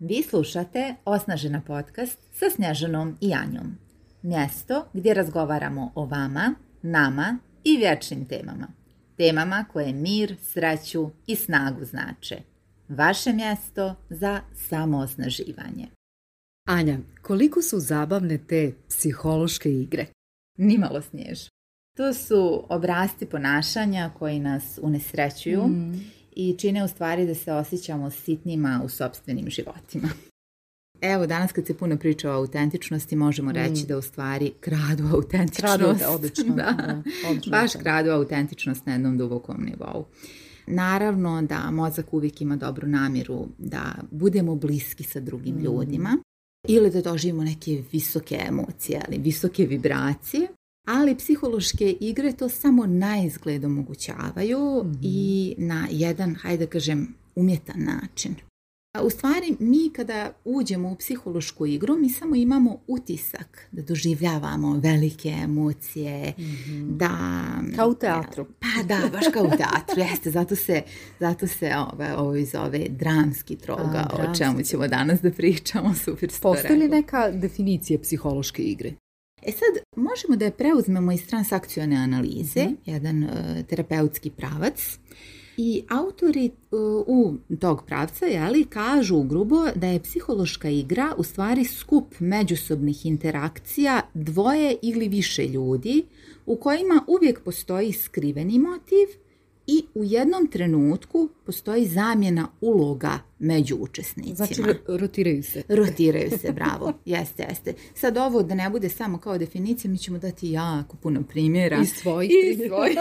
Vi slušate Osnažena podcast sa Snježanom i Anjom. Mjesto gdje razgovaramo o vama, nama i vječnim temama. Temama koje mir, sreću i snagu znače. Vaše mjesto za samoosnaživanje. Anja, koliko su zabavne te psihološke igre? Nimalo snjež. To su obrasti ponašanja koji nas unesrećuju mm i čine u stvari da se osjećamo sitnima u sobstvenim životima. Evo, danas kad se puno priča o autentičnosti, možemo mm. reći da u stvari kradu autentičnost. Kradu, odlično. da, Baš kradu autentičnost na jednom dubokom nivou. Naravno da mozak uvijek ima dobru namjeru da budemo bliski sa drugim mm. ljudima ili da doživimo neke visoke emocije ali visoke vibracije ali psihološke igre to samo na izgled omogućavaju mhm. i na jedan, hajde kažem, umjetan način. A u stvari mi kada uđemo u psihološku igru mi samo imamo utisak da doživljavamo velike emocije, mhm. da... Kao u teatru. Pa da, baš kao u teatru, jeste. Zato se, zato se ovo, ovaj, ovo i zove dramski troga, o čemu ćemo danas da pričamo, super Postoji li neka definicija psihološke igre? E sad, možemo da je preuzmemo iz transakcione analize, mhm. jedan e, terapeutski pravac, i autori e, u tog pravca jeli, kažu grubo da je psihološka igra u stvari skup međusobnih interakcija dvoje ili više ljudi u kojima uvijek postoji skriveni motiv i u jednom trenutku postoji zamjena uloga među učesnicima. Znači rotiraju se. Rotiraju se, bravo. Jeste, jeste. Sad ovo da ne bude samo kao definicija, mi ćemo dati jako puno primjera. I svojih. I svojih.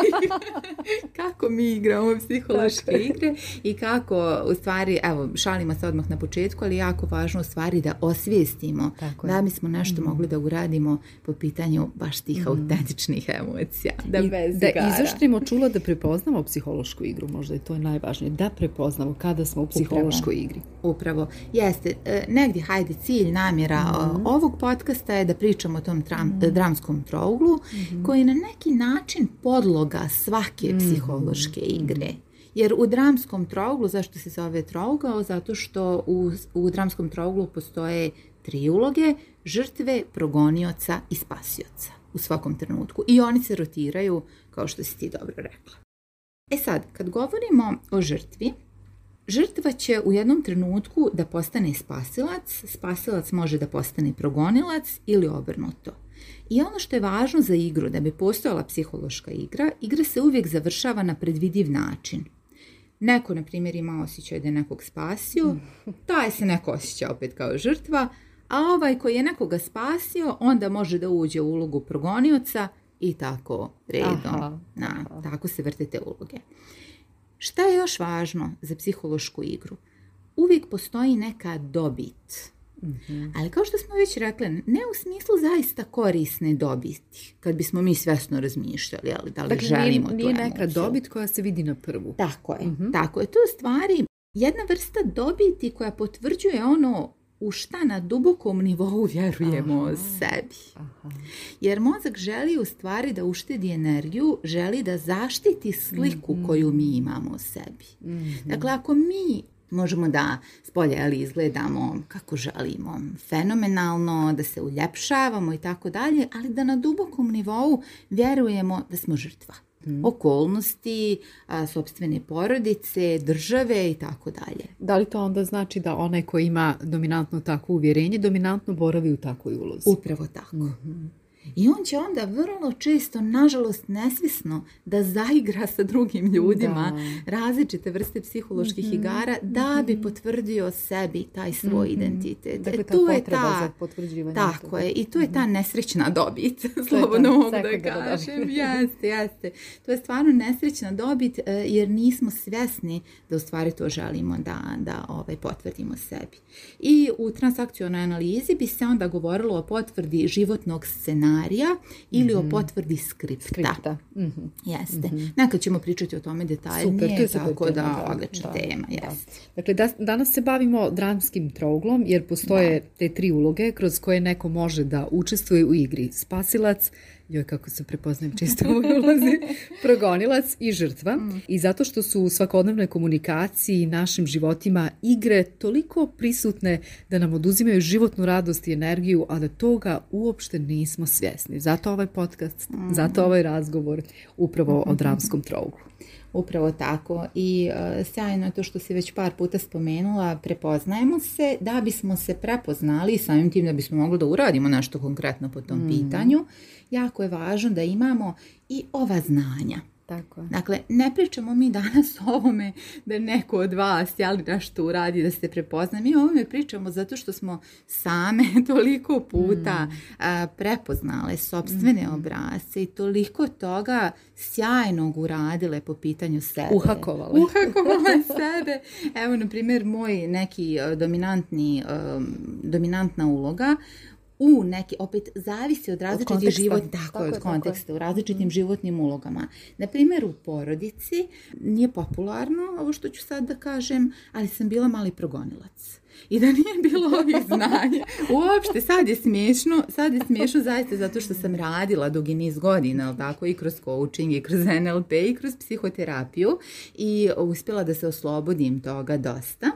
kako mi igramo psihološke igre i kako u stvari, evo šalimo se odmah na početku, ali jako važno u stvari da osvijestimo tako da mi smo nešto mm. mogli da uradimo po pitanju baš tih mm. autentičnih emocija. Da, I, da izoštrimo čula da prepoznamo psihološku igru, možda je to najvažnije, da prepoznamo kada smo u psihološkoj igri. Upravo, jeste. E, negdje, hajde, cilj, namjera e, mhm. ovog podcasta je da pričamo o tom mhm. dramskom trouglu mhm. koji je na neki način podloga svake psihološke igre. Jer u dramskom trouglu, zašto se zove trougao? Zato što u, u dramskom trouglu postoje tri uloge, žrtve, progonioca i spasioca u svakom trenutku. I oni se rotiraju, kao što si ti dobro rekla. E sad, kad govorimo o žrtvi, Žrtva će u jednom trenutku da postane spasilac, spasilac može da postane progonilac ili obrnuto. I ono što je važno za igru, da bi postojala psihološka igra, igra se uvijek završava na predvidiv način. Neko, na primjer, ima osjećaj da je nekog spasio, taj se neko osjeća opet kao žrtva, a ovaj koji je nekoga spasio, onda može da uđe u ulogu progonioca i tako redom. tako se vrte te uloge. Šta je još važno za psihološku igru? Uvijek postoji neka dobit. Mhm. Ali kao što smo već rekli, ne u smislu zaista korisne dobiti, kad bismo mi svjesno razmišljali, ali da li dakle, želimo nije, nije neka dobit koja se vidi na prvu. Tako je, mhm. tako je. To je stvari jedna vrsta dobiti koja potvrđuje ono u šta na dubokom nivou vjerujemo sebi. Jer mozak želi u stvari da uštedi energiju, želi da zaštiti sliku mhm. koju mi imamo o sebi. Mhm. Dakle, ako mi možemo da spolje izgledamo kako želimo, fenomenalno, da se uljepšavamo i tako dalje, ali da na dubokom nivou vjerujemo da smo žrtva. Mhm. okolnosti, a, sobstvene porodice, države i tako dalje. Da li to onda znači da onaj ko ima dominantno takvo uvjerenje, dominantno boravi u takvoj ulozi? Upravo tako. Mhm. I on će onda vrlo često, nažalost, nesvisno da zaigra sa drugim ljudima različite vrste psiholoških mhm, igara da mhm. bi potvrdio sebi taj svoj mhm, identitet. Dakle, e, je ta, za Tako je. I tu je ta nesrećna dobit. Slobodno mogu da kažem. jeste, jeste. To je stvarno nesrećna dobit e, jer nismo svjesni da u stvari to želimo da, da ovaj, potvrdimo sebi. I u transakcionalnoj analizi bi se onda govorilo o potvrdi životnog scenarija scenarija ili o mhm. potvrdi skripta. skripta. Mhm. Jeste. Mhm. Nekad ćemo pričati o tome detaljnije, super, tako da odlična tema. Dakle, danas se bavimo dramskim troglom jer postoje te tri uloge kroz koje neko može da učestvuje u igri. Spasilac, joj kako se prepoznajem čisto u progonilac i žrtva. Mm. I zato što su u svakodnevnoj komunikaciji i našim životima igre toliko prisutne da nam oduzimaju životnu radost i energiju, a da toga uopšte nismo svjesni. Zato ovaj podcast, mm. zato ovaj razgovor upravo o mm-hmm. dramskom trouglu. Upravo tako i e, sjajno je to što si već par puta spomenula, prepoznajemo se da bismo se prepoznali i samim tim da bismo mogli da uradimo nešto konkretno po tom mm. pitanju. Jako je važno da imamo i ova znanja. Tako Dakle, ne pričamo mi danas o ovome da neko od vas jeli nešto uradi da se prepozna. Mi o ovome pričamo zato što smo same toliko puta mm. a, prepoznale sobstvene mm. Mm-hmm. obrazce i toliko toga sjajnog uradile po pitanju sebe. Uhakovale. Uhakovale sebe. Evo, na primjer, moj neki e, dominantni, e, dominantna uloga u neki, opet zavisi od različitih života, tako, od konteksta, u različitim mhm. životnim ulogama. Na primjer, u porodici nije popularno ovo što ću sad da kažem, ali sam bila mali progonilac. I da nije bilo ovih znanja. Uopšte, sad je smiješno, sad je smiješno zaista zato što sam radila dugi niz godina, ali tako, i kroz coaching, i kroz NLP, i kroz psihoterapiju i uspjela da se oslobodim toga dosta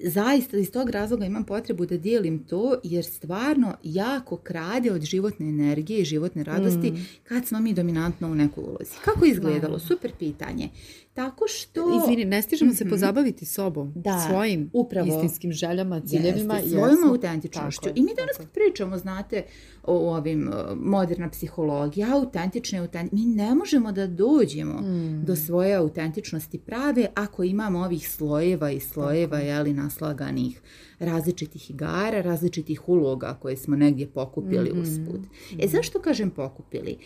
zaista iz tog razloga imam potrebu da dijelim to jer stvarno jako krade od životne energije i životne radosti mm. kad smo mi dominantno u nekoj ulozi. Kako je izgledalo? Super pitanje. Tako što... Izvini, ne stižemo se mhm. pozabaviti sobom, da, svojim upravo. istinskim željama, ciljevima. i svojom autentičnošću. I mi danas kad pričamo, znate, o ovim moderna psihologija, autentične, autent... mi ne možemo da dođemo mm. do svoje autentičnosti prave ako imamo ovih slojeva i slojeva, jeli, na naslaganih različitih igara, različitih uloga koje smo negdje pokupili mhm. usput. E mhm. zašto kažem pokupili?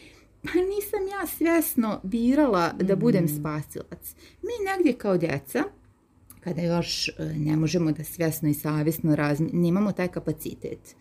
Pa nisam ja svjesno birala da budem mhm. spasilac. Mi negdje kao djeca, kada još e, ne možemo da svjesno i savjesno nemamo taj kapacitet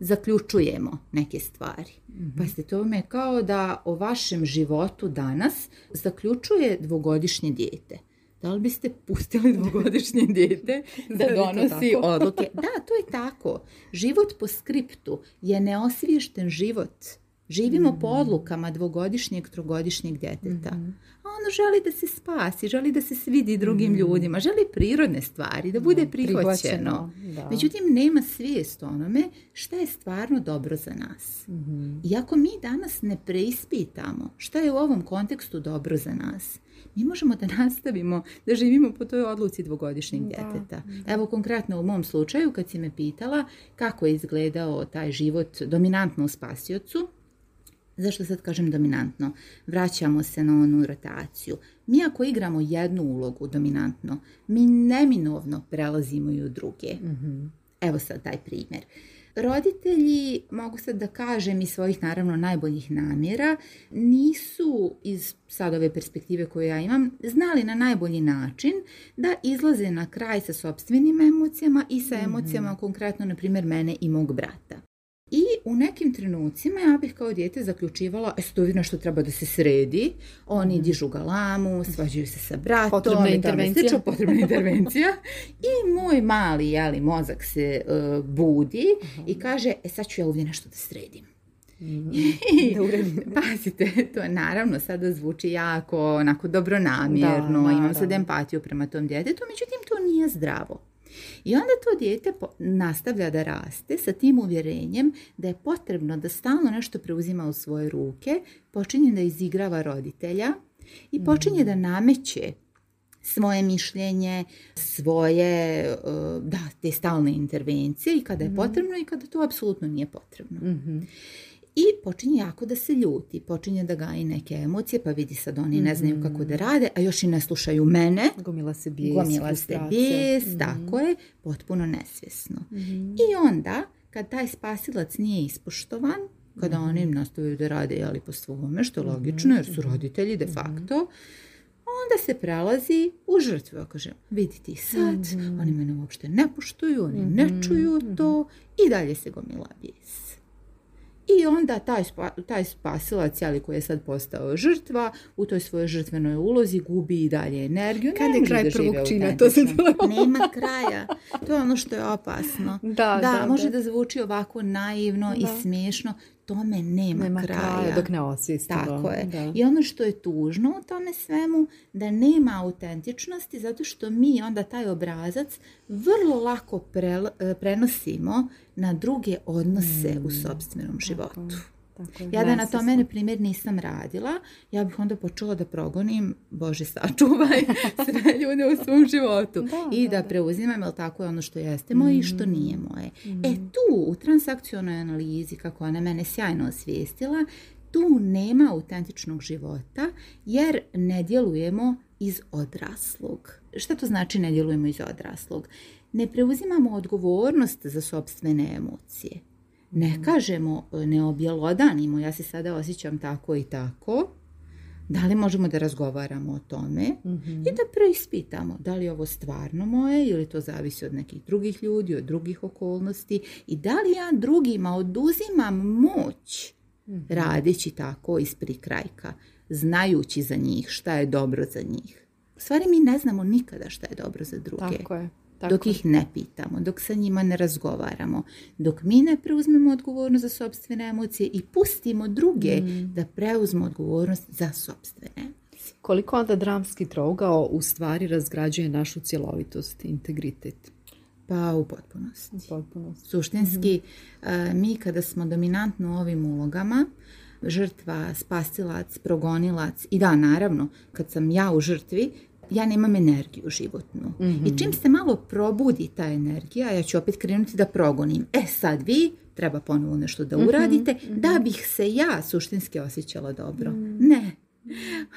zaključujemo neke stvari. mm Pa ste to me kao da o vašem životu danas zaključuje dvogodišnje dijete da li biste pustili dvogodišnje dijete da donosi odluke? Da, to je tako. Život po skriptu je neosviješten život. Živimo po mm. odlukama dvogodišnjeg, trogodišnjeg djeteta. Mm-hmm. A ono želi da se spasi, želi da se svidi drugim mm-hmm. ljudima, želi prirodne stvari, da bude prihvaćeno. Međutim, nema svijest onome šta je stvarno dobro za nas. Mm-hmm. I ako mi danas ne preispitamo šta je u ovom kontekstu dobro za nas, mi možemo da nastavimo da živimo po toj odluci dvogodišnjeg djeteta. Evo konkretno u mom slučaju kad si me pitala kako je izgledao taj život dominantno u spasiocu, Zašto sad kažem dominantno? Vraćamo se na onu rotaciju. Mi ako igramo jednu ulogu dominantno, mi neminovno prelazimo i u druge. Mhm. Evo sad taj primjer. Roditelji, mogu sad da kažem iz svojih naravno najboljih namjera, nisu iz sad ove perspektive koju ja imam, znali na najbolji način da izlaze na kraj sa sobstvenim emocijama i sa mhm. emocijama konkretno, na primjer, mene i mog brata u nekim trenucima ja bih kao dijete zaključivala, e to je što treba da se sredi, oni mhm. dižu galamu, svađaju se sa bratom, potrebna intervencija. potrebna intervencija. I moj mali jeli, mozak se e, budi i mhm. kaže, e sad ću ja ovdje nešto da sredim. Mhm. pazite, to naravno sada zvuči jako onako dobronamjerno, imam sad empatiju prema tom djetetu, međutim to nije zdravo. I onda to dijete nastavlja da raste sa tim uvjerenjem da je potrebno da stalno nešto preuzima u svoje ruke, počinje da izigrava roditelja i počinje da mm. nameće svoje mišljenje, svoje, e, da, te stalne intervencije i kada je mm-hmm. potrebno i kada to apsolutno nije potrebno. Mm-hmm i počinje jako da se ljuti, počinje da gaji neke emocije, pa vidi sad oni ne znaju kako mhm. da rade, a još i ne slušaju mene. Gomila se bijes, Gomila se bijes, mhm. tako je, potpuno nesvjesno. Mhm. I onda, kad taj spasilac nije ispoštovan, kada oni nastavaju da rade ali po svome, što je logično jer su roditelji de facto, onda se prelazi u žrtvu. kažem, vidi ti sad, oni mene uopšte ne poštuju, oni ne čuju to i dalje se gomila bijes. I onda taj, spa, taj spasilac, ali koji je sad postao žrtva, u toj svojoj žrtvenoj ulozi gubi i dalje energiju. Kad je kraj prvog čina, to se Nema kraja. To je ono što je opasno. Da, može da. da zvuči ovako naivno i smiješno tome nema, kraja. Dok ne Tako I ono što je tužno u tome svemu, da nema autentičnosti, zato što mi onda taj obrazac vrlo lako e, prenosimo na druge odnose u mm, sobstvenom životu ja da na to mene primjer, nisam radila, ja bih onda počela da progonim, Bože, sačuvaj sve ljude u svom životu i da, da, preuzimam, jel tako je ono što jeste moje i što mm. nije moje. E mm. tu, u transakcionoj analizi, kako ona mene sjajno osvijestila, tu nema autentičnog života jer ne djelujemo iz odraslog. Šta to znači ne djelujemo iz odraslog? Ne preuzimamo odgovornost za sobstvene emocije ne mhm. kažemo, e, ne objelodanimo, ja se sada osjećam tako i tako, da li možemo da razgovaramo o tome mhm. i da preispitamo da li je ovo stvarno moje ili to zavisi od nekih drugih ljudi, od drugih okolnosti i da li ja drugima oduzimam moć mm radeći tako iz prikrajka, znajući za njih šta je dobro za njih. U stvari mi ne znamo nikada šta je dobro za druge. Tako je. Dok ih ne pitamo, dok sa njima ne razgovaramo, dok mi ne preuzmemo odgovornost za sobstvene emocije i pustimo druge mm. da preuzmu odgovornost za sobstvene Koliko onda dramski trougao u stvari razgrađuje našu cjelovitost, integritet? Pa u potpunosti. U potpunosti. Suštinski, mhm. mi kada smo dominantno u ovim ulogama, žrtva, spasilac, progonilac i da, naravno, kad sam ja u žrtvi, ja nemam energiju životnu. Mhm. I čim se malo probudi ta energija, ja ću opet krenuti da progonim. E sad vi treba ponovo nešto da mhm, uradite mhm. da bih se ja suštinski osjećala dobro. Ne.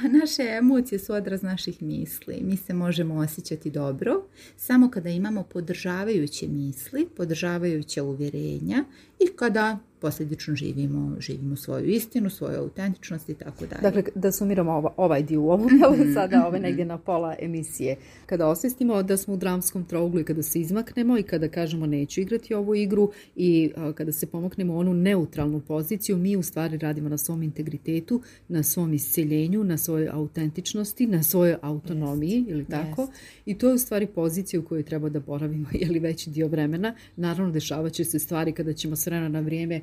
A naše emocije su odraz naših misli. Mi se možemo osjećati dobro samo kada imamo podržavajuće misli, podržavajuće uvjerenja i kada posljedično živimo, živimo svoju istinu, svoju autentičnost i tako dalje. Dakle, da sumiramo ovaj dio u ovom, ali sada ove ovaj mhm. negdje na pola emisije. Kada osvestimo da smo u dramskom trouglu i kada se izmaknemo i kada kažemo neću igrati ovu igru i e, kada se pomaknemo u onu neutralnu poziciju, mi u stvari radimo na svom integritetu, na svom isceljenju, na svojoj autentičnosti, na svojoj autonomiji, ili tako? I to je u stvari pozicija u kojoj treba da boravimo, jeli veći dio vremena. Naravno, dešavat će se stvari kada ćemo vremena na vrijeme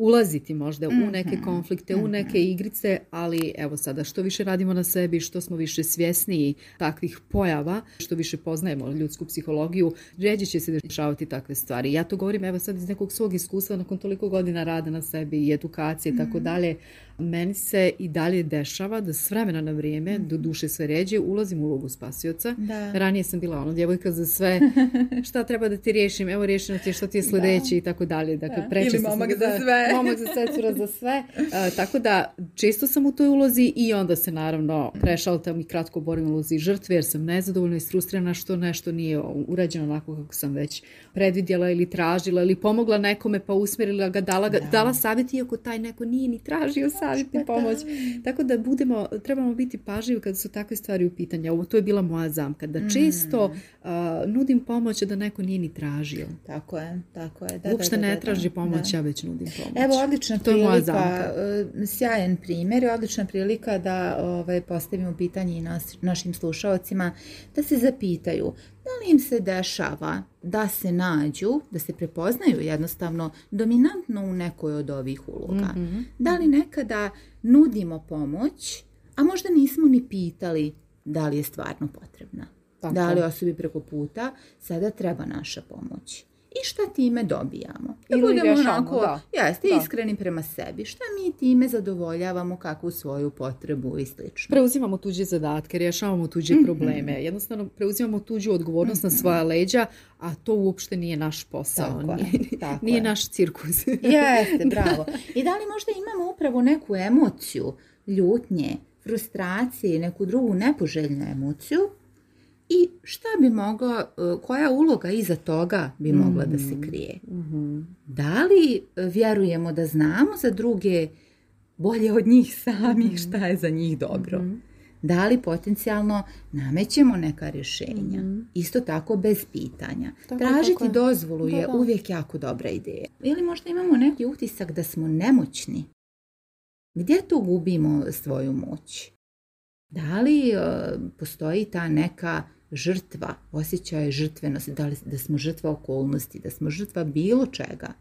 ulaziti možda u neke mhm, konflikte, u neke mhm. igrice, ali evo sada što više radimo na sebi, što smo više svjesniji takvih pojava, što više poznajemo ljudsku psihologiju, ređe će se dešavati takve stvari. Ja to govorim evo sad iz nekog svog iskustva nakon toliko godina rada na sebi i edukacije i tako mhm. dalje meni se i dalje dešava da s vremena na vrijeme, mhm. do duše sve ređe, ulazim u ulogu spasioca. Ranije sam bila ono djevojka za sve, šta treba da ti riješim, evo riješeno ti što ti je sljedeći i tako dalje. Dakle, da. Ili momak za sve. za za sve. tako da, često sam u toj ulozi i onda se naravno tamo i kratko borim ulozi žrtve jer sam nezadovoljna i što nešto nije urađeno onako kako sam već predvidjela ili tražila ili pomogla nekome pa usmjerila ga, dala, savjet iako taj neko nije ni tražio tražiti pa pomoć. Tako da budemo, trebamo biti pažljivi kada su takve stvari u pitanju Ovo to je bila moja zamka. Da mm. često nudim pomoć da neko nije ni tražio. Tako je, tako je. Da, Uopšte da, ne traži pomoć, ja već nudim pomoć. Evo, odlična to je moja zamka. E, sjajan primjer i odlična prilika da ovaj, postavimo pitanje i našim slušalcima da se zapitaju da li im se dešava da se nađu, da se prepoznaju jednostavno dominantno u nekoj od ovih uloga? Mhm. Da li nekada nudimo pomoć, a možda nismo ni pitali da li je stvarno potrebna? Da li osobi preko puta sada treba naša pomoć? i šta time dobijamo. Da Ili budemo rešamo, onako, da. jeste, iskreni prema sebi. Šta mi time zadovoljavamo kakvu svoju potrebu i slično. Preuzimamo tuđe zadatke, rješavamo tuđe mhm. probleme. Jednostavno preuzimamo tuđu odgovornost na mhm. svoja leđa, a to uopšte nije naš posao. nije, tako nije naš cirkus. Jeste, bravo. I da li možda imamo upravo neku emociju, ljutnje, frustracije, neku drugu nepoželjnu emociju i šta bi moglo, e, koja uloga iza toga bi mogla da se mhm. krije. Mhm. Da li e, vjerujemo da znamo za druge bolje od njih samih mhm. šta je za njih dobro? Da li potencijalno namećemo neka rješenja? Isto tako bez pitanja. Tražiti dozvolu je uvijek jako dobra ideja. Ili možda imamo neki utisak da smo nemoćni. Gdje to gubimo svoju moć? Da li e, postoji ta neka žrtva, osjećaj žrtvenosti, da, li, da smo žrtva okolnosti, da smo žrtva bilo čega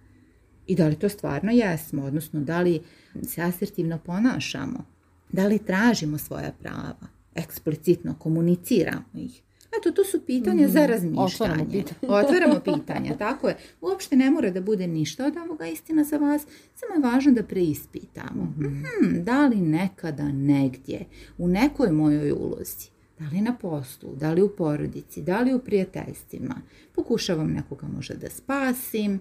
i da li to stvarno jesmo, odnosno da li se asertivno ponašamo, da li tražimo svoja prava, eksplicitno komuniciramo ih. Eto, to su pitanja za mhm, razmišljanje. Otvaramo pitanja. otvaramo pitanja, tako je. Uopšte ne mora da bude ništa od ovoga istina za vas, samo je važno da preispitamo. Mhm. Mhm, da li nekada negdje, u nekoj mojoj ulozi, da li na poslu, da li u porodici, da li u prijateljstvima. Pokušavam nekoga možda da spasim,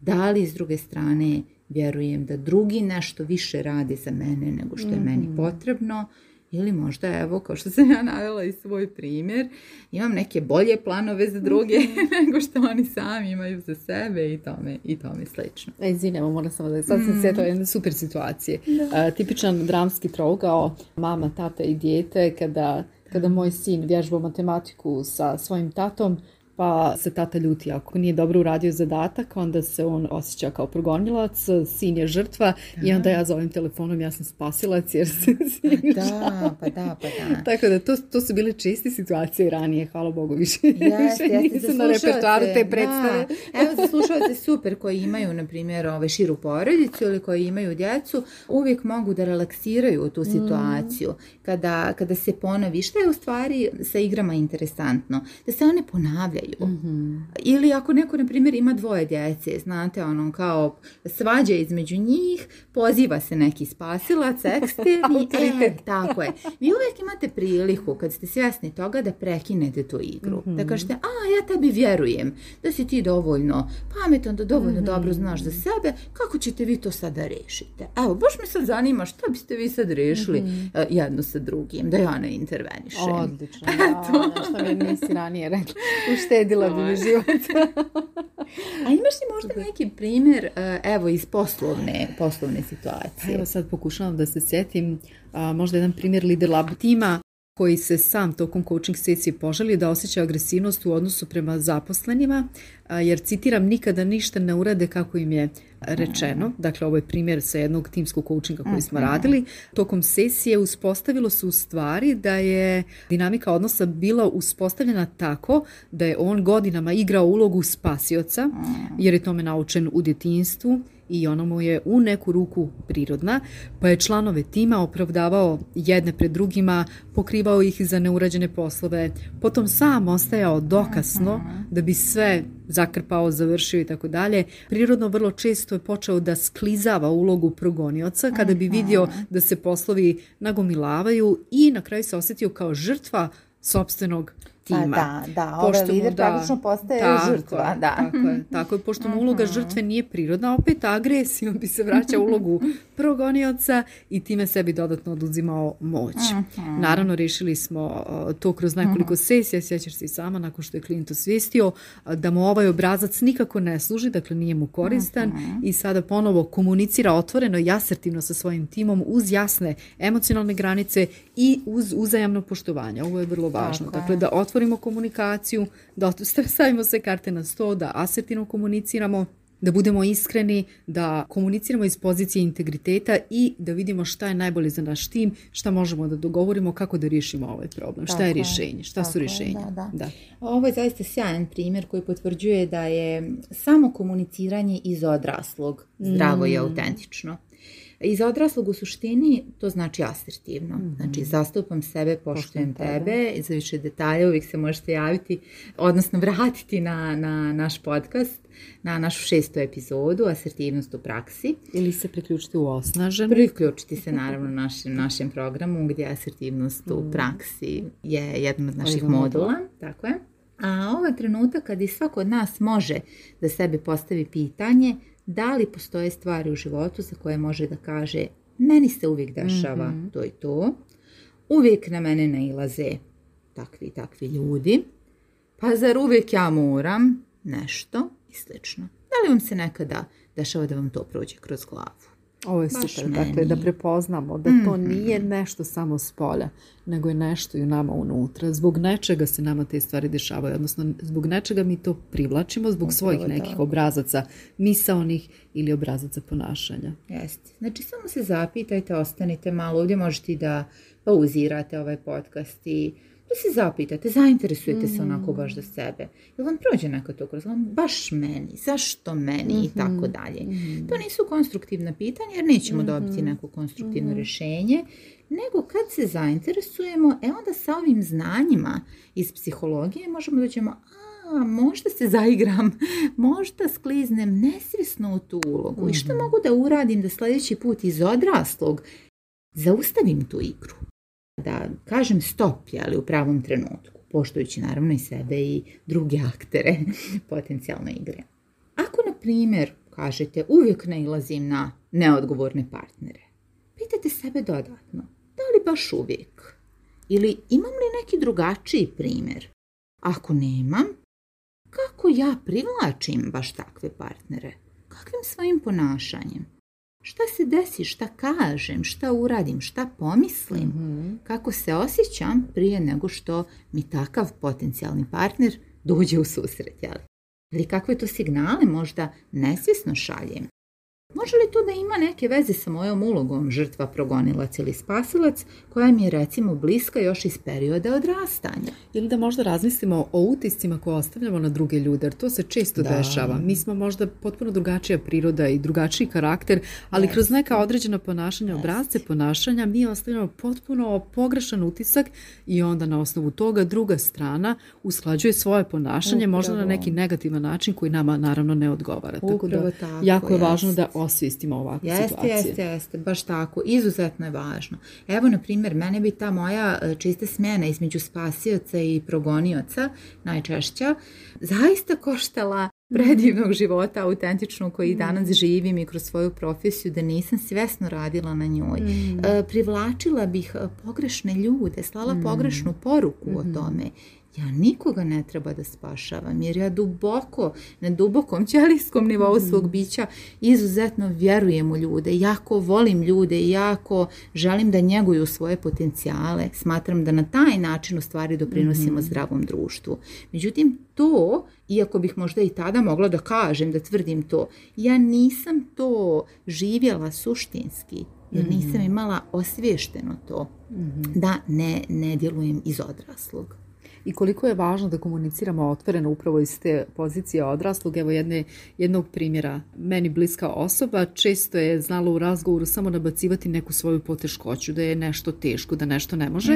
da li s druge strane vjerujem da drugi nešto više radi za mene nego što je mhm. meni potrebno. Ili možda, evo, kao što sam ja navela i svoj primjer, imam neke bolje planove za druge mhm. nego što oni sami imaju za sebe i tome, i tome slično. E, izvinjamo, moram samo da sad sam mm. jedne super situacije. Da. tipičan dramski trougao, mama, tata i dijete, kada kada moj sin vježbao matematiku sa svojim tatom, pa se tata ljuti ako nije dobro uradio zadatak, onda se on osjeća kao progonilac, sin je žrtva da. i onda ja zovem telefonom, ja sam spasilac jer se pa Da, pa da, pa Tako da, to, to su bile čiste situacije ranije, hvala Bogu više. yes, više nisam na repertuaru te predstave. Evo, super koji imaju, na primjer, ove širu porodicu ili koji imaju djecu, uvijek mogu da relaksiraju tu mm. situaciju. Kada, kada se ponovi, što je u stvari sa igrama interesantno? Da se one ponavljaju ili ako neko, na primjer, ima dvoje djece, znate, ono, kao svađa između njih, poziva se neki spasilac, eksterni, e, tako je. Vi uvijek imate priliku, kad ste svjesni toga, da prekinete tu igru. Da mhm. kažete, a, ja tebi vjerujem, da si ti dovoljno pametan, da dovoljno mhm. dobro znaš za sebe, kako ćete vi to sada rešiti? Evo, baš me sad zanima što biste vi sad rešili mhm. e, jedno sa drugim, da ja ne intervenišem. Odlično, da, ono što mi nisi ranije rekla uštedila bi mi ovaj. život. A imaš li možda neki primjer, e, evo, iz poslovne, poslovne pa situacije? evo sad pokušavam da se sjetim, možda jedan primjer Lider Lab tima koji se sam tokom coaching sesije požali da osjeća agresivnost u odnosu prema zaposlenima, jer citiram nikada ništa ne urade kako im je rečeno. Dakle, ovo je primjer sa jednog timskog coachinga koji smo mhm. radili. Tokom sesije uspostavilo se u stvari da je dinamika odnosa bila uspostavljena tako da je on godinama igrao ulogu spasioca, mhm. jer je tome naučen u djetinstvu i ona mu je u neku ruku prirodna, pa je članove tima opravdavao jedne pred drugima, pokrivao ih za neurađene poslove, potom sam ostajao dokasno da bi sve zakrpao, završio i tako dalje. Prirodno vrlo često je počeo da sklizava ulogu progonioca kada bi vidio da se poslovi nagomilavaju i na kraju se osjetio kao žrtva sopstvenog pa ima. da, da, ovaj lider praktično postaje žrtva. Da. Tako, je, tako je, pošto mu uloga žrtve nije prirodna, opet agresijom bi se vraća ulogu progonioca i time sebi dodatno oduzimao moć. Naravno, rešili smo to kroz nekoliko sesija, sjećaš se i sama nakon što je klijent osvijestio, da mu ovaj obrazac nikako ne služi, dakle nije mu koristan i sada ponovo komunicira otvoreno i asertivno sa svojim timom uz jasne emocionalne granice i uz uzajamno poštovanje. Ovo je vrlo važno. dakle, da otvorimo komunikaciju, da stavimo sve karte na sto, da asertivno komuniciramo, da budemo iskreni, da komuniciramo iz pozicije integriteta i da vidimo šta je najbolje za naš tim, šta možemo da dogovorimo, kako da riješimo ovaj problem, šta je rješenje, šta su rješenja. Ovo je zaista sjajan primjer koji potvrđuje da je samo komuniciranje iz odraslog zdravo i mm. autentično. I za odraslog u suštini to znači asertivno. Mhm. Znači zastupam sebe, poštujem tebe. Za više detalja uvijek se možete javiti, odnosno vratiti na, na naš podcast na našu šestu epizodu Asertivnost u praksi. Ili se priključiti u Osnaženu. Priključiti se naravno našem, našem programu gdje Asertivnost u mhm. praksi je jedna od naših modula. Tako je. A ovaj trenutak kad i svako od nas može da sebi postavi pitanje da li postoje stvari u životu za koje može da kaže meni se uvijek dešava mhm. to i to, uvijek na mene nailaze takvi i takvi ljudi, pa zar uvijek ja moram nešto i slično. Da li vam se nekada dešava da vam to prođe kroz glavu? Ovo je Baš super, dakle, da prepoznamo da to mhm. nije nešto samo s polja, nego je nešto i u nama unutra. Zbog nečega se nama te stvari dešavaju, odnosno zbog nečega mi to privlačimo, zbog svojih nekih da. obrazaca misaonih ili obrazaca ponašanja. Jeste. Znači, samo se zapitajte, ostanite malo, ovdje možete da pauzirate ovaj podcast i pa se zapitate, zainteresujete se onako mm. baš za sebe. Jel vam prođe neka to kroz vam baš meni, zašto meni i tako mhm, dalje. Mhm. To nisu konstruktivna pitanja jer nećemo dobiti mhm, neko konstruktivno rješenje, nego kad se zainteresujemo, e onda sa ovim znanjima iz psihologije možemo da a možda se zaigram, možda skliznem nesvjesno u tu ulogu i što mogu da uradim da sljedeći put iz odraslog zaustavim tu igru da kažem stop, ali u pravom trenutku, poštujući naravno i sebe i druge aktere potencijalne igre. Ako, na primjer, kažete uvijek nailazim na neodgovorne partnere, pitajte sebe dodatno, da li baš uvijek? Ili imam li neki drugačiji primjer? Ako nemam, kako ja privlačim baš takve partnere? Kakvim svojim ponašanjem? šta se desi, šta kažem, šta uradim, šta pomislim, mhm. kako se osjećam prije nego što mi takav potencijalni partner dođe u susret. Jel? kakve to signale možda nesvjesno šaljem Može li to da ima neke veze sa mojom ulogom žrtva progonilac ili spasilac koja mi je recimo bliska još iz perioda odrastanja? Ili da možda razmislimo o utiscima koje ostavljamo na druge ljude, jer to se često dešava. Mi smo možda potpuno drugačija priroda i drugačiji karakter, ali kroz neka određena ponašanja, obrazce ponašanja, mi ostavljamo potpuno pogrešan utisak i onda na osnovu toga druga strana usklađuje svoje ponašanje, možda na neki negativan način koji nama naravno ne odgovara. jako je važno da osvijestimo ovakvu jeste, situaciju. Jeste, jeste, baš tako. Izuzetno je važno. Evo, na primjer, mene bi ta moja e, čista smjena između spasioca i progonioca, najčešća, zaista koštala mhm. predivnog života, autentičnog koji mm. danas živim i kroz svoju profesiju, da nisam svjesno radila na njoj. Mhm. E, privlačila bih e, pogrešne ljude, slala mhm. pogrešnu poruku o tome. Ja nikoga ne treba da spašavam jer ja duboko, na dubokom ćelijskom nivou mhm. svog bića izuzetno vjerujem u ljude, jako volim ljude, jako želim da njeguju svoje potencijale. Smatram da na taj način u stvari doprinosimo mhm. zdravom društvu. Međutim, to, iako bih možda i tada mogla da kažem, da tvrdim to, ja nisam to živjela suštinski jer nisam mhm. imala osviješteno to da ne, ne djelujem iz odraslog i koliko je važno da komuniciramo otvoreno upravo iz te pozicije odraslog. Evo jedne, jednog primjera. Meni bliska osoba često je znala u razgovoru samo nabacivati neku svoju poteškoću, da je nešto teško, da nešto ne može.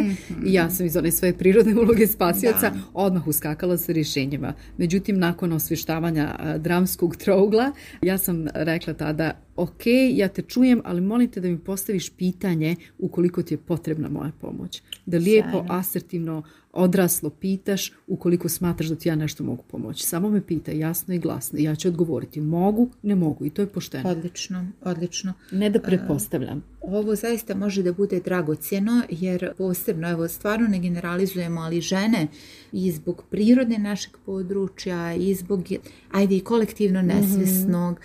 I ja sam iz one svoje prirodne uloge spasioca odmah uskakala sa rješenjima. Međutim, nakon osvještavanja dramskog trougla, ja sam rekla tada ok, ja te čujem, ali molim te da mi postaviš pitanje ukoliko ti je potrebna moja pomoć. Da lijepo, asertivno, odraslo pitaš ukoliko smatraš da ti ja nešto mogu pomoći. Samo me pita jasno i glasno. Ja ću odgovoriti mogu, ne mogu i to je pošteno. Odlično, odlično. Ne da prepostavljam. Ovo zaista može da bude dragocjeno jer posebno, evo stvarno ne generalizujemo, ali žene i zbog prirode našeg područja i zbog, ajde i kolektivno mhm. nesvjesnog,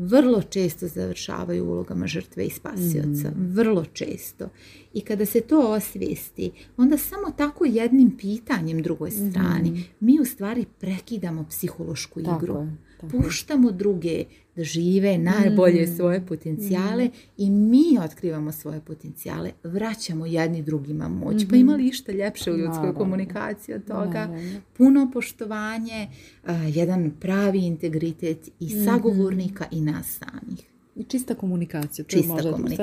vrlo često završavaju ulogama žrtve i spasioca. Mm. Vrlo često. I kada se to osvijesti, onda samo tako jednim pitanjem drugoj strani mm-hmm. mi u stvari prekidamo psihološku igru puštamo druge da žive najbolje mm. svoje potencijale mm-hmm. i mi otkrivamo svoje potencijale, vraćamo jedni drugima moć. Pa mm-hmm. ima li išta ljepše u ljudskoj komunikaciji od toga? Puno poštovanje, jedan pravi integritet i mm-hmm. sagovornika i nas samih. Čista komunikacija, to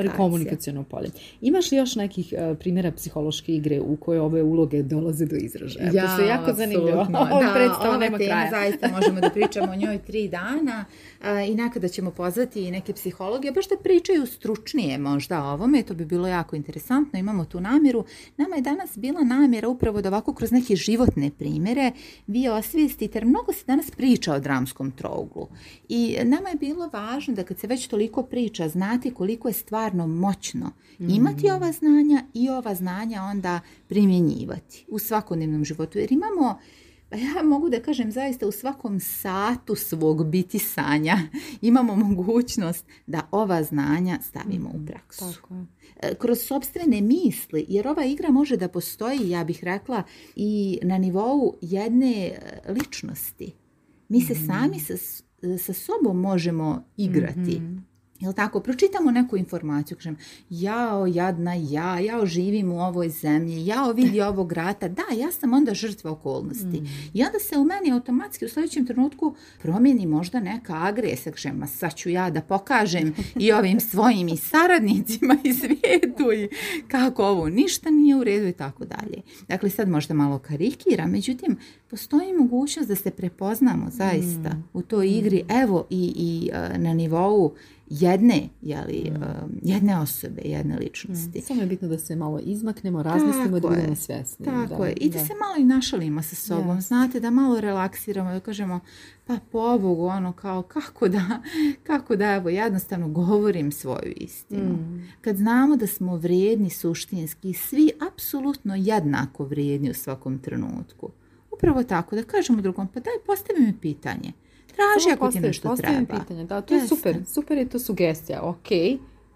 je komunikacija. stvari Imaš li još nekih e, primjera psihološke igre u koje ove uloge dolaze do izražaja? Ja, to je jako zanimljivo. Ono da, ova možemo da pričamo o njoj tri dana uh, i nekada ćemo pozvati i neke psihologe, baš da pričaju stručnije možda o ovome, to bi bilo jako interesantno, imamo tu namjeru. Nama je danas bila namjera upravo da ovako kroz neke životne primjere vi osvijestite, jer mnogo se danas priča o dramskom trouglu i nama je bilo važno da kad se već to toliko priča, znati koliko je stvarno moćno mm. imati ova znanja i ova znanja onda primjenjivati u svakodnevnom životu. Jer imamo pa ja mogu da kažem zaista u svakom satu svog biti sanja imamo mogućnost da ova znanja stavimo u mm, praksu. Tako. E, kroz sobstvene misli, jer ova igra može da postoji, ja bih rekla, i na nivou jedne e, ličnosti. Mi se mhm. sami e, sa, sobom možemo igrati. Mhm. Jel tako? Pročitamo neku informaciju, kažem, jao, jadna ja, jao, živim u ovoj zemlji, jao, vidi ovog rata. Da, ja sam onda žrtva okolnosti. Ja mm. I onda se u meni automatski u sljedećem trenutku promijeni možda neka agresija. Kažem, ma sad ću ja da pokažem i ovim svojim i saradnicima i svijetu i kako ovo ništa nije u redu i tako dalje. Dakle, sad možda malo karikira, međutim, postoji mogućnost da se prepoznamo zaista mm. u toj igri, mm. evo i, i e, na nivou jedne, jeli, mm. um, jedne osobe, jedne ličnosti. Mm. Samo je bitno da se malo izmaknemo, razmislimo tako da budemo Tako je. I da, se malo i našalimo sa sobom. Znate, da malo relaksiramo, da kažemo pa pobogu, ono kao kako da, kako da, evo, jednostavno govorim svoju istinu. Mm. Kad znamo da smo vrijedni suštinski, svi apsolutno jednako vrijedni u svakom trenutku. Upravo tako, da kažemo drugom, pa daj, postavi mi pitanje traži ako ti nešto treba. pitanje, da, to je super, super je to sugestija, ok,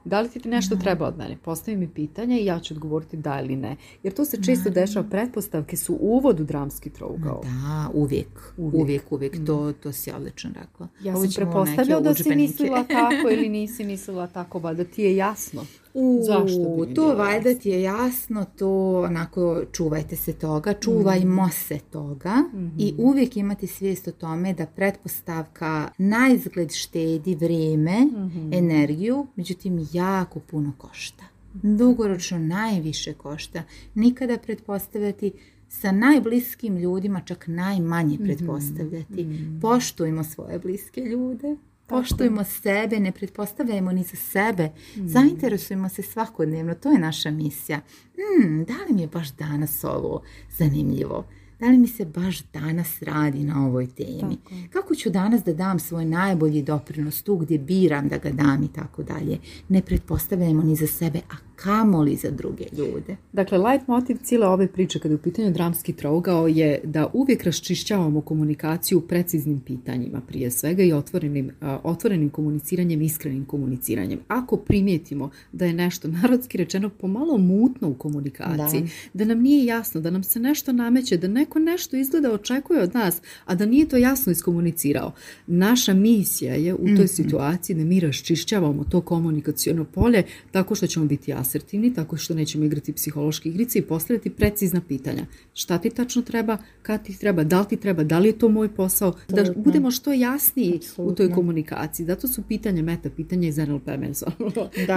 da li ti nešto mhm. treba od mene? Postavi mi pitanje i ja ću odgovoriti da ili ne. Jer to se mhm. često dešava, pretpostavke su uvod u dramski trougao. Da, uvijek, uvijek, uvijek, To, mhm. to si odlično rekla. Ja sam prepostavljao da si mislila tako ili nisi mislila tako, ba da ti je jasno. U, Zašto to vajda ti je jasno, to onako čuvajte se toga, čuvajmo mhm. se toga i mhm. uvijek imati svijest o tome da pretpostavka na izgled štedi vrijeme, mhm. energiju, međutim jako puno košta. Dugoročno najviše košta. Nikada pretpostavljati sa najbliskim ljudima čak najmanje pretpostavljati. mm Poštujmo svoje bliske ljude, Poštujmo sebe, ne pretpostavljamo ni za sebe. Mm. Zainteresujemo se svakodnevno, to je naša misija. Mm, da li mi je baš danas ovo zanimljivo? Da li mi se baš danas radi na ovoj temi? Kako ću danas da dam svoj najbolji doprinos tu gdje biram da ga dam i tako dalje? Ne pretpostavljamo ni za sebe, a kamoli za druge ljude. Dakle, light motiv cijele ove priče kada je u pitanju dramski trougao je da uvijek raščišćavamo komunikaciju preciznim pitanjima prije svega i otvorenim, otvorenim komuniciranjem, iskrenim komuniciranjem. Ako primijetimo da je nešto narodski rečeno pomalo mutno u komunikaciji, da. nam nije jasno, da nam se nešto nameće, da neko nešto izgleda očekuje od nas, a da nije to jasno iskomunicirao. Naša misija je u toj mhm. situaciji da mi raščišćavamo to komunikacijono polje tako što ćemo biti jasni asertivni tako što nećemo igrati psihološke igrice i postaviti precizna pitanja. Šta ti tačno treba, kad ti treba, da li ti treba, da li je to moj posao, da budemo što jasniji u toj komunikaciji. Zato su pitanja meta, pitanja iz NLP Da,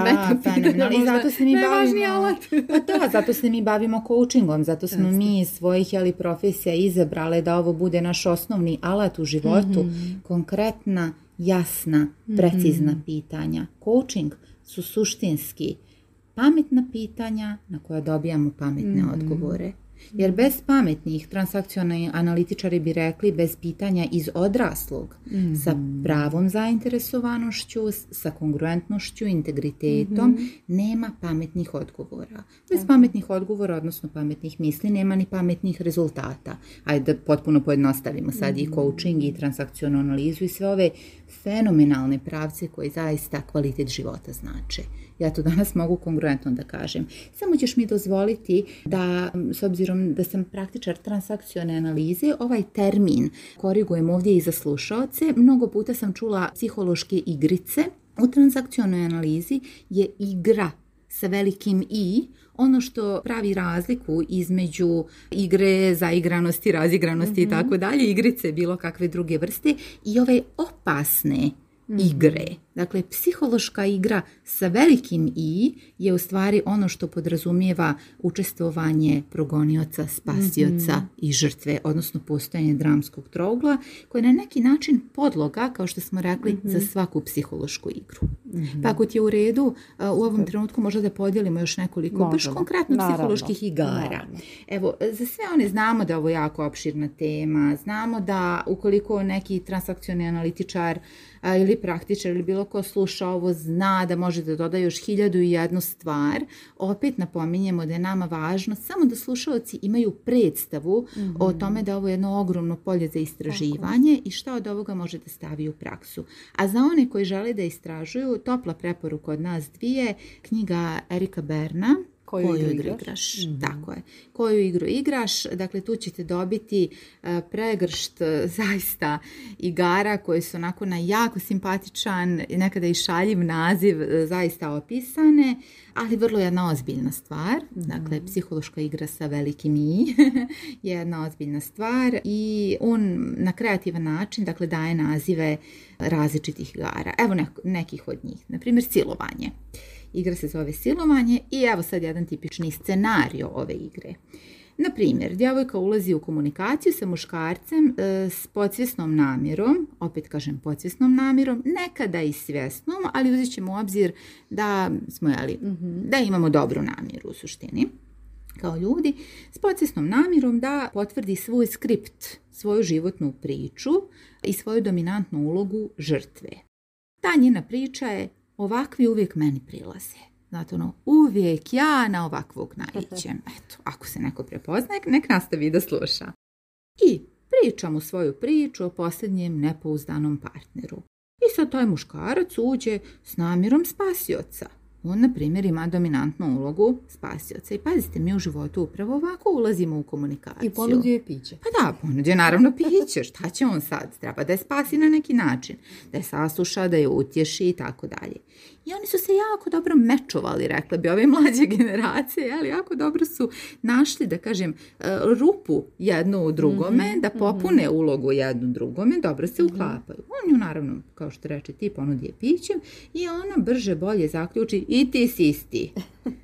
meta, zato se mi bavimo. Alat. pa zato se mi bavimo coachingom, zato smo mi iz svojih jeli, profesija izabrali da ovo bude naš osnovni alat u životu, mhm. konkretna jasna, precizna mhm. pitanja. Coaching su suštinski pametna pitanja na koja dobijamo pametne mhm. odgovore. Jer bez pametnih transakcionalni analitičari bi rekli bez pitanja iz odraslog, sa mhm. pravom zainteresovanošću, sa kongruentnošću, integritetom, mhm. nema pametnih odgovora. Bez pametnih odgovora, odnosno pametnih misli, nema ni pametnih rezultata. Ajde da potpuno pojednostavimo sad i coaching i transakcionalnu analizu i sve ove fenomenalne pravce koje zaista kvalitet života znače ja to danas mogu kongruentno da kažem. Samo ćeš mi dozvoliti da, s obzirom da sam praktičar transakcione analize, ovaj termin korigujem ovdje i za slušalce. Mnogo puta sam čula psihološke igrice. U transakcionoj analizi je igra sa velikim i ono što pravi razliku između igre, zaigranosti, razigranosti i mhm. tako dalje, igrice bilo kakve druge vrste i ove opasne igre. Mhm. Dakle, psihološka igra sa velikim i je u stvari ono što podrazumijeva učestvovanje progonioca, spasioca mhm. i žrtve, odnosno postojanje dramskog trougla, koje je na neki način podloga, kao što smo rekli, za mhm. svaku psihološku igru. mm Pa ako ti je u redu, u ovom trenutku možda da podijelimo još nekoliko Možemo. baš konkretno psiholoških igara. Evo, za sve one znamo da je ovo jako opširna tema, znamo da ukoliko neki transakcioni analitičar ili praktičar ili bilo ko sluša ovo zna da može da doda još hiljadu i jednu stvar. Opet napominjemo da je nama važno samo da slušalci imaju predstavu o mhm. tome da ovo jedno ogromno polje za istraživanje i šta od ovoga može da stavi u praksu. A za one koji žele da istražuju, topla preporuka od nas dvije, knjiga Erika Berna, koju, koju igru igraš. Mhm. Tako je. Koju igru igraš, dakle tu ćete dobiti e, pregršt e, zaista igara koji su onako na jako simpatičan, nekada i šaljiv naziv e, zaista opisane, ali vrlo jedna ozbiljna stvar. Mhm. Dakle, psihološka igra sa velikim i je jedna ozbiljna stvar i on na kreativan način dakle, daje nazive različitih igara. Evo nekih od njih, na primjer silovanje. Igra se zove silovanje i evo sad jedan tipični scenario ove igre. Na primjer, djevojka ulazi u komunikaciju sa muškarcem e, s podsvjesnom namjerom, opet kažem podsvjesnom namjerom, nekada i svjesnom, ali uzet ćemo u obzir da, smo, mhm. da imamo dobru namjeru u suštini kao ljudi, s podsvjesnom namjerom da potvrdi svoj skript, svoju životnu priču i svoju dominantnu ulogu žrtve. Ta njena priča je ovakvi uvijek meni prilaze. Znate, ono, uvijek ja na ovakvog naićem. Eto, ako se neko prepozna, nek nastavi da sluša. I pričam u svoju priču o posljednjem nepouzdanom partneru. I sad taj muškarac uđe s namjerom spasioca. On, na primjer, ima dominantnu ulogu spasioca. I pazite, mi u životu upravo ovako ulazimo u komunikaciju. I ponudio je piće. Pa da, ponudio je naravno piće. Šta će on sad? Treba da je spasi na neki način. Da je sasluša, da je utješi i tako dalje. I oni su se jako dobro mečovali, rekla bi, ove mlađe generacije, ali jako dobro su našli, da kažem, e, rupu jednu u drugome, mhm, da mhm. popune ulogu jednu drugome, dobro se mhm. uklapaju. On ju naravno, kao što reče ti, ponudi pićem i ona brže bolje zaključi i ti si isti.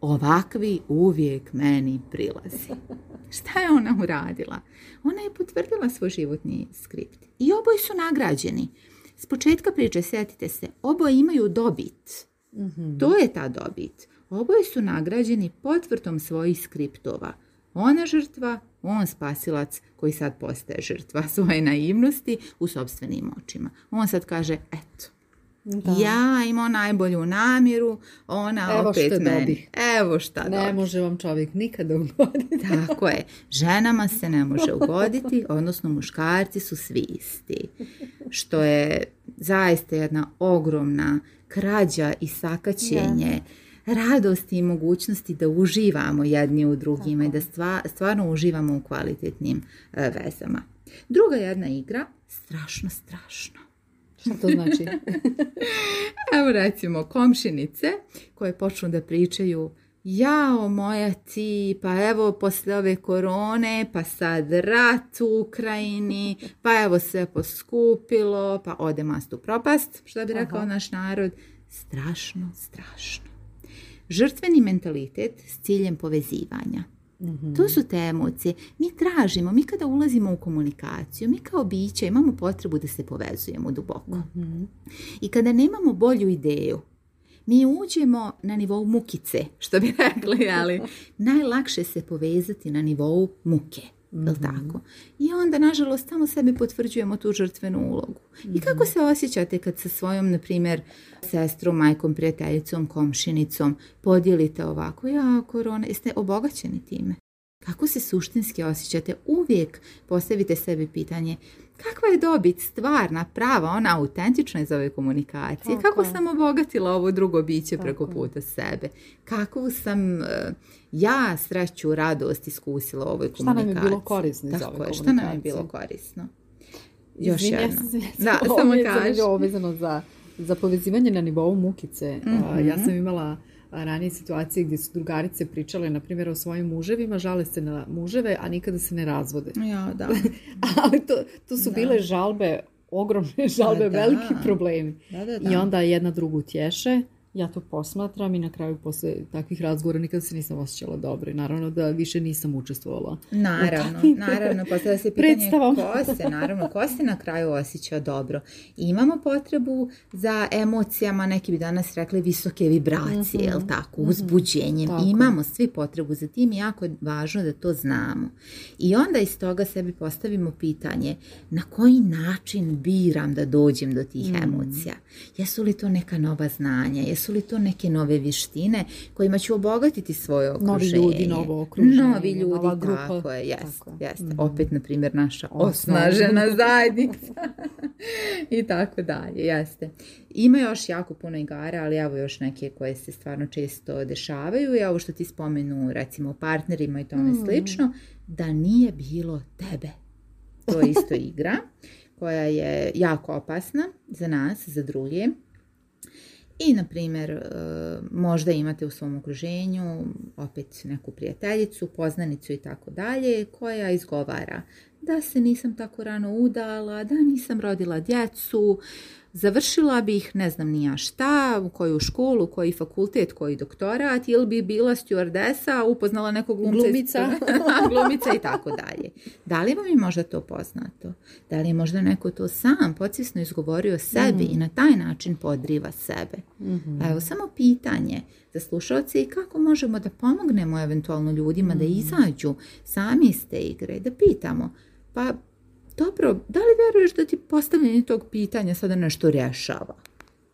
Ovakvi uvijek meni prilazi. Šta je ona uradila? Ona je potvrdila svoj životni skript. I oboj su nagrađeni. S početka priče, sjetite se, oboje imaju dobit. Mhm. To je ta dobit. Oboje su nagrađeni potvrtom svojih skriptova. Ona žrtva, on spasilac koji sad postaje žrtva svoje naivnosti u sobstvenim očima. On sad kaže, eto, ja imam najbolju namjeru, ona Evo opet što meni. Dobi. Evo šta Ne može vam čovjek nikada ugoditi. Tako je. Ženama se ne može ugoditi, odnosno muškarci su svi isti. Što je zaista jedna ogromna krađa i sakaćenje ja. radosti i mogućnosti da uživamo jedni u drugima i da stvarno uživamo u kvalitetnim e, vezama. Druga jedna igra, strašno, strašno Šta to znači? Evo recimo komšinice koje počnu da pričaju jao moja ti, pa evo posle ove korone, pa sad rat u Ukrajini, pa evo sve poskupilo, pa ode mast u propast, što bi rekao naš narod, strašno, strašno. Žrtveni mentalitet s ciljem povezivanja. Mhm. To su te emocije. Mi tražimo, mi kada ulazimo u komunikaciju, mi kao biće imamo potrebu da se povezujemo duboko. Mhm. I kada nemamo bolju ideju, mi uđemo na nivou mukice, što bi rekli, ali najlakše se povezati na nivou muke. Mhm. tako? I onda, nažalost, samo sebi potvrđujemo tu žrtvenu ulogu. I kako mhm. se osjećate kad sa svojom, na primjer, sestrom, majkom, prijateljicom, komšinicom podijelite ovako, ja, korona, jeste obogaćeni time? Kako se suštinski osjećate? Uvijek postavite sebi pitanje, kakva je dobit stvarna, prava, ona autentična iz ove komunikacije, kako sam obogatila ovo drugo biće preko puta sebe, Kako sam e, ja sreću, radost iskusila u ovoj komunikaciji. Šta nam je bilo korisno iz ove komunikacije? Šta nam je bilo korisno? Još Izvinja jedno. da, ovo za, za povezivanje na nivou mukice. ja mhm. sam imala ranije situacije gdje su drugarice pričale, na primjer, o svojim muževima, žale se na muževe, a nikada se ne razvode. Ja, da. Ali to, to su bile žalbe, ogromne žalbe, veliki da. problemi. I onda jedna drugu tješe ja to posmatram i na kraju posle takvih razgovora nikad se nisam osjećala dobro i naravno da više nisam učestvovala. Naravno, naravno, da se pitanje ko se, naravno, ko se na kraju osjeća dobro. imamo potrebu za emocijama, neki bi danas rekli visoke vibracije, mm jel tako, mhm. uzbuđenjem. Imamo svi potrebu za tim i jako je važno da to znamo. I onda iz toga sebi postavimo pitanje na koji način biram da dođem do tih mhm. emocija. Jesu li to neka nova znanja, jesu su li to neke nove vještine kojima ću obogatiti svoje okruženje? Novi ljudi, novo okruženje. Novi ljudi, grupa. Tako je, mhm. Opet, na primjer, naša osnažena zajednica i tako dalje, jeste. Ima još jako puno igara, ali evo još neke koje se stvarno često dešavaju i ovo što ti spomenu recimo partnerima i tome mhm. slično, da nije bilo tebe. To je isto igra koja je jako opasna za nas, za druge i, na primjer, e, možda imate u svom okruženju opet neku prijateljicu, poznanicu i tako dalje, koja izgovara da se nisam tako rano udala, da nisam rodila djecu, završila bih ne znam ja šta, u koju školu, koji fakultet, koji doktorat, ili bi bila stewardesa, upoznala nekog glumca, glumica, i tako dalje. Da li vam je možda to poznato? Da li je možda neko to sam podsvjesno izgovorio sebi mhm. i na taj način podriva sebe? mm Evo, samo pitanje za slušalce i kako možemo da pomognemo eventualno ljudima da mhm. izađu sami iz te igre, da pitamo pa dobro, da li vjeruješ da ti postavljanje tog pitanja sada nešto rješava?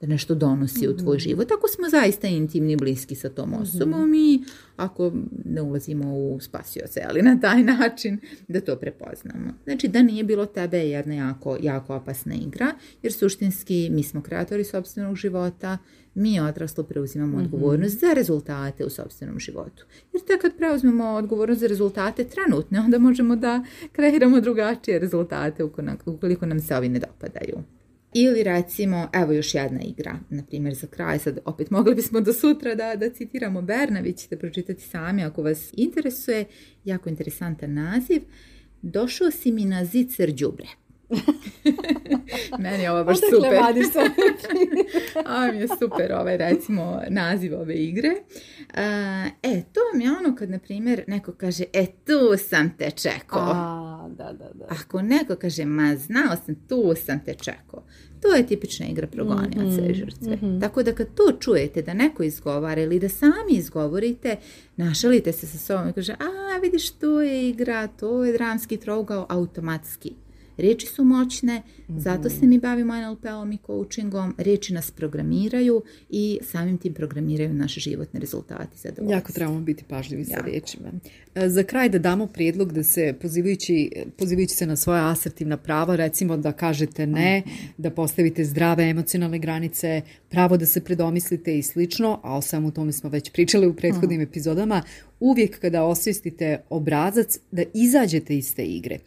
nešto donosi u tvoj mhm. život. Ako smo zaista intimni, bliski sa tom mhm. osobom i ako ne ulazimo u spasioce, ali na taj način da to prepoznamo. Znači da nije bilo tebe jedna jako, jako opasna igra, jer suštinski mi smo kreatori sobstvenog života, mi odraslo preuzimamo mhm. odgovornost za rezultate u sobstvenom životu. Jer tek kad preuzmemo odgovornost za rezultate trenutne, onda možemo da kreiramo drugačije rezultate ukoliko nam se ovi ne dopadaju. Ili recimo, evo još jedna igra, na primjer za kraj, sad opet mogli bismo do sutra da, da citiramo vi ćete pročitati sami ako vas interesuje, jako interesantan naziv, došao si mi na zicer đubre. Meni je ovo baš super. ovo je super ovaj, recimo, naziv ove igre. E, to vam je ono kad, na primjer, neko kaže, e, tu sam te čekao. da, da, da. Ako neko kaže, ma, znao sam, tu sam te čekao. To je tipična igra progonja mm-hmm. Mhm, Tako da kad to čujete da neko izgovara ili da sami izgovorite, našalite se sa sobom i kaže, a vidiš, to je igra, to je dramski trougao automatski riječi su moćne, zato mhm. se mi bavimo NLP-om i coachingom, reči nas programiraju i samim tim programiraju naše životne rezultate. Zadovoljstvo. Jako trebamo biti pažljivi jako. sa riječima. E, za kraj da damo prijedlog da se pozivajući, pozivajući se na svoja asertivna prava, recimo da kažete ne, mhm. da postavite zdrave emocionalne granice, pravo da se predomislite i slično, a o samom tome smo već pričali u prethodnim mhm. epizodama, uvijek kada osvijestite obrazac da izađete iz te igre.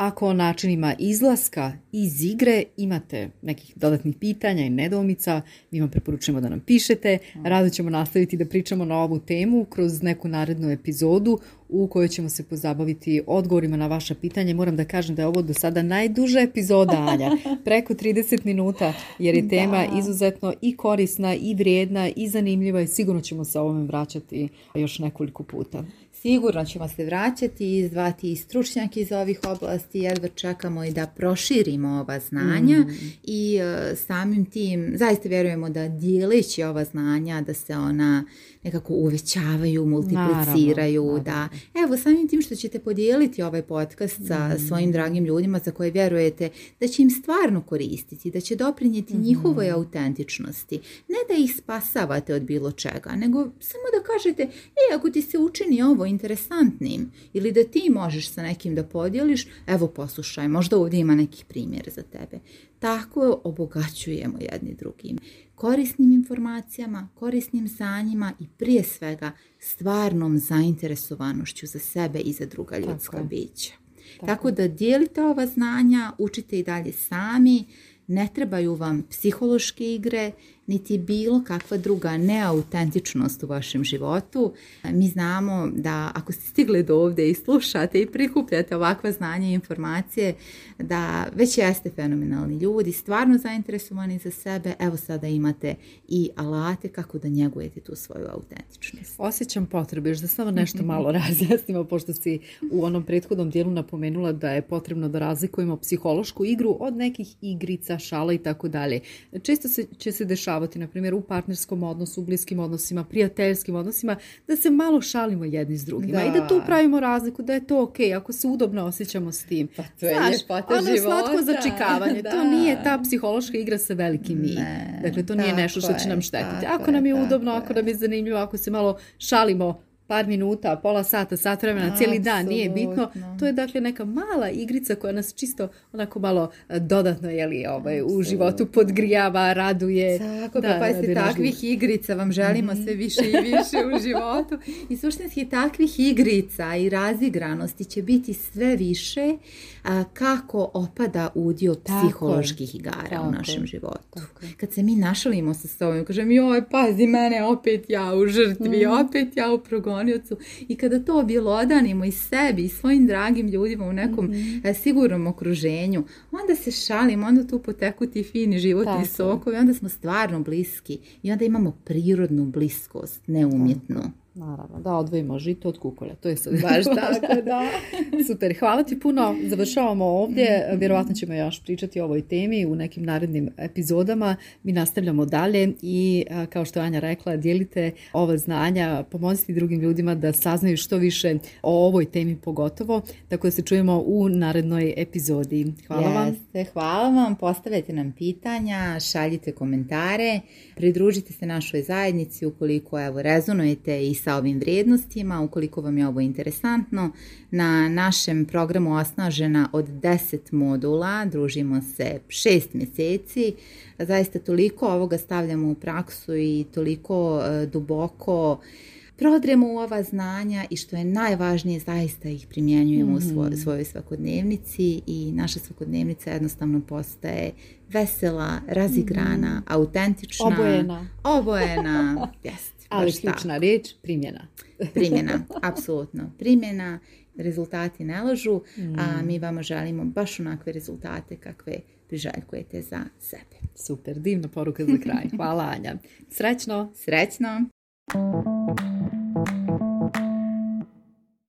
Ako o načinima izlaska iz igre imate nekih dodatnih pitanja i nedoumica, mi vam preporučujemo da nam pišete. Rado ćemo nastaviti da pričamo na ovu temu kroz neku narednu epizodu u kojoj ćemo se pozabaviti odgovorima na vaša pitanje. Moram da kažem da je ovo do sada najduža epizoda, Anja. Preko 30 minuta, jer je tema izuzetno i korisna, i vrijedna, i zanimljiva i sigurno ćemo se ovome vraćati još nekoliko puta. Sigurno ćemo se vraćati i zvati i stručnjak iz ovih oblasti, jedva čekamo i da proširimo ova znanja mhm. i e, samim tim zaista vjerujemo da dijeleći ova znanja, da se ona nekako uvećavaju, multipliciraju, da Evo, samim tim što ćete podijeliti ovaj podcast sa mhm. svojim dragim ljudima za koje vjerujete da će im stvarno koristiti, da će doprinijeti mhm. njihovoj autentičnosti. Ne da ih spasavate od bilo čega, nego samo da kažete, e, ako ti se učini ovo interesantnim ili da ti možeš sa nekim da podijeliš, evo poslušaj, možda ovdje ima neki primjer za tebe. Tako obogaćujemo jedni drugim. Korisnim informacijama, korisnim zanjima i prije svega stvarnom zainteresovanošću za sebe i za druga ljudska Tako. bića. Tako. Tako da dijelite ova znanja, učite i dalje sami, ne trebaju vam psihološke igre, niti bilo kakva druga neautentičnost u vašem životu. Mi znamo da ako ste stigli do ovdje i slušate i prikupljate ovakva znanja i informacije, da već jeste fenomenalni ljudi, stvarno zainteresovani za sebe, evo sada imate i alate kako da njegujete tu svoju autentičnost. Osjećam potrebu još da samo nešto malo razjasnimo, pošto si u onom prethodnom dijelu napomenula da je potrebno da razlikujemo psihološku igru od nekih igrica, šala i tako dalje. Često će se dešavati na primjer, u partnerskom odnosu, u bliskim odnosima, prijateljskim odnosima, da se malo šalimo jedni s drugima i da tu pravimo razliku, da je to ok, ako se udobno osjećamo s tim. Pa to je Znaš, ono slatko začekavanje, to nije ta psihološka igra sa velikim mi. dakle, to nije nešto što će nam štetiti. ako nam je udobno, ako nam je zanimljivo, ako se malo šalimo par minuta, pola sata, sat vremena, cijeli dan, nije bitno. To je dakle neka mala igrica koja nas čisto onako malo e, dodatno jeli, ovaj, u životu podgrijava, raduje. Tako, da, pa pazite, takvih igrica vam želimo mhm. sve više i više u životu. I suštinski takvih igrica i razigranosti će biti sve više a, kako opada udio tako, psiholoških igara u našem životu. Kad se mi našalimo sa sobom, kažem joj, pazi mene, opet ja u žrtvi, mhm. opet ja u progonu i kada to objelodanimo i sebi i svojim dragim ljudima u nekom mhm. e, sigurnom okruženju, onda se šalimo, onda tu poteku ti fini životni sokovi, onda smo stvarno bliski i onda imamo prirodnu bliskost, neumjetnu. Tako. Naravno, da odvojimo žito od kukolja, to je sad baš tako, da. Super, hvala ti puno, završavamo ovdje, mhm, mhm. vjerovatno ćemo još pričati o ovoj temi u nekim narednim epizodama, mi nastavljamo dalje i kao što je Anja rekla, dijelite ova znanja, pomozite drugim ljudima da saznaju što više o ovoj temi pogotovo, tako da se čujemo u narednoj epizodi. Hvala vam. Hvala vam, postavljajte nam pitanja, šaljite komentare, pridružite se našoj zajednici ukoliko evo rezonujete i sa sa ovim vrijednostima. Ukoliko vam je ovo interesantno, na našem programu Osnažena od 10 modula družimo se 6 mjeseci. Zaista toliko ovoga stavljamo u praksu i toliko e, duboko prodremo u ova znanja i što je najvažnije zaista ih primjenjujemo u mhm. svojoj svakodnevnici i naša svakodnevnica jednostavno postaje vesela, razigrana, mhm. autentična, obojena, obojena. Ali ključna riječ, primjena. Primjena, apsolutno. Primjena, rezultati ne lažu, a mm. mi vama želimo baš onakve rezultate kakve priželjkujete za sebe. Super, divna poruka za kraj. Hvala Anja. Srećno! Srećno!